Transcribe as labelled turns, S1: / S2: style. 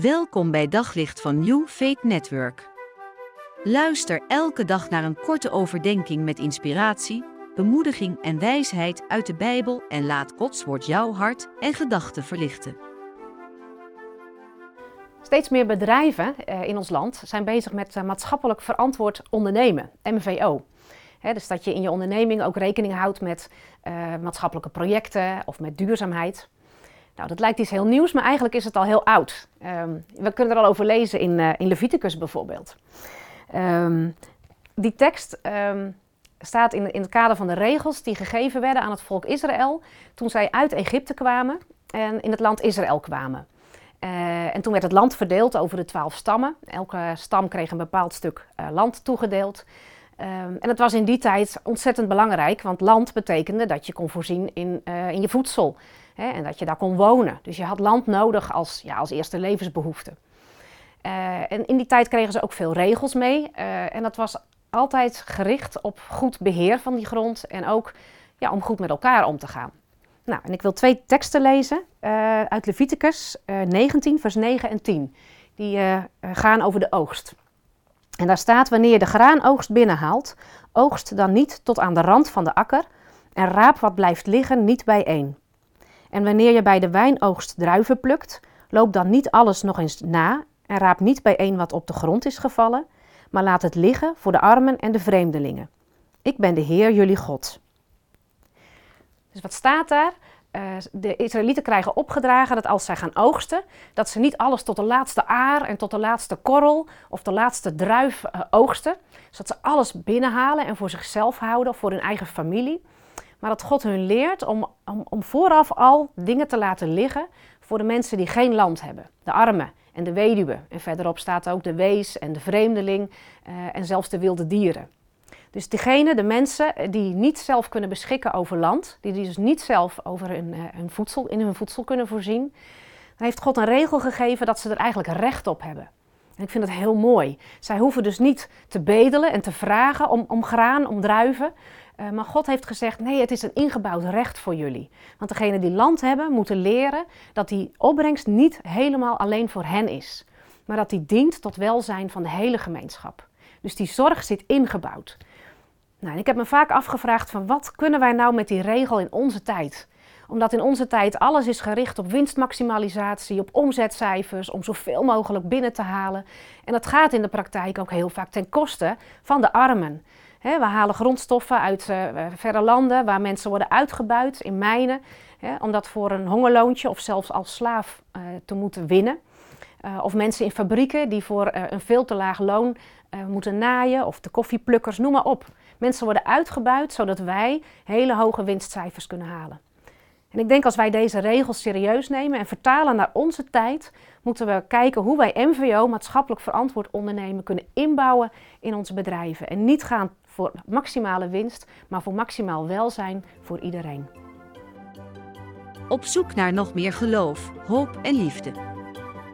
S1: Welkom bij Daglicht van New Faith Network. Luister elke dag naar een korte overdenking met inspiratie, bemoediging en wijsheid uit de Bijbel en laat Gods woord jouw hart en gedachten verlichten.
S2: Steeds meer bedrijven eh, in ons land zijn bezig met eh, maatschappelijk verantwoord ondernemen, MVO. dus dat je in je onderneming ook rekening houdt met uh, maatschappelijke projecten of met duurzaamheid. Nou, dat lijkt iets heel nieuws, maar eigenlijk is het al heel oud. Um, we kunnen er al over lezen in, uh, in Leviticus bijvoorbeeld. Um, die tekst um, staat in, in het kader van de regels die gegeven werden aan het volk Israël toen zij uit Egypte kwamen en in het land Israël kwamen. Uh, en toen werd het land verdeeld over de twaalf stammen. Elke stam kreeg een bepaald stuk uh, land toegedeeld. Um, en het was in die tijd ontzettend belangrijk, want land betekende dat je kon voorzien in, uh, in je voedsel. Hè, en dat je daar kon wonen. Dus je had land nodig als, ja, als eerste levensbehoefte. Uh, en in die tijd kregen ze ook veel regels mee. Uh, en dat was altijd gericht op goed beheer van die grond en ook ja, om goed met elkaar om te gaan. Nou, en ik wil twee teksten lezen uit Leviticus 19, vers 9 en 10. Die gaan over de oogst. En daar staat: Wanneer je de graanoogst binnenhaalt, oogst dan niet tot aan de rand van de akker en raap wat blijft liggen niet bijeen. En wanneer je bij de wijnoogst druiven plukt, loop dan niet alles nog eens na en raap niet bijeen wat op de grond is gevallen, maar laat het liggen voor de armen en de vreemdelingen. Ik ben de Heer jullie God. Dus wat staat daar? Uh, de Israëlieten krijgen opgedragen dat als zij gaan oogsten, dat ze niet alles tot de laatste aar en tot de laatste korrel of de laatste druif uh, oogsten. Zodat ze alles binnenhalen en voor zichzelf houden of voor hun eigen familie. Maar dat God hun leert om, om, vooraf al dingen te laten liggen voor de mensen die geen land hebben. De armen en de weduwe. En verderop staat ook de wees en de vreemdeling uh, en zelfs de wilde dieren. Dus diegene, de mensen die niet zelf kunnen beschikken over land, die dus niet zelf over uh, hun voedsel, in hun voedsel kunnen voorzien, heeft God een regel gegeven dat ze er eigenlijk recht op hebben. En ik vind dat heel mooi. Zij hoeven dus niet te bedelen en te vragen om, om graan, om druiven. Uh, maar God heeft gezegd: nee, het is een ingebouwd recht voor jullie. Want degenen die land hebben, moeten leren dat die opbrengst niet helemaal alleen voor hen is. Maar dat die dient tot welzijn van de hele gemeenschap. Dus die zorg zit ingebouwd. Nou, ik heb me vaak afgevraagd van wat kunnen wij nou met die regel in onze tijd? Omdat in onze tijd alles is gericht op winstmaximalisatie, op omzetcijfers, om zoveel mogelijk binnen te halen. En dat gaat in de praktijk ook heel vaak ten koste van de armen. We halen grondstoffen uit uh, verre landen waar mensen worden uitgebuit in mijnen. He, om dat voor een hongerloontje of zelfs als slaaf uh, te moeten winnen. Uh, of mensen in fabrieken die voor een veel te laag loon moeten naaien. Of de koffieplukkers, noem maar op. Mensen worden uitgebuit zodat wij hele hoge winstcijfers kunnen halen. En ik denk als wij deze regels serieus nemen en vertalen naar onze tijd, moeten we kijken hoe wij MVO, maatschappelijk verantwoord ondernemen, kunnen inbouwen in onze bedrijven. En niet gaan voor maximale winst, maar voor maximaal welzijn voor iedereen.
S1: Op zoek naar nog meer geloof, hoop en liefde.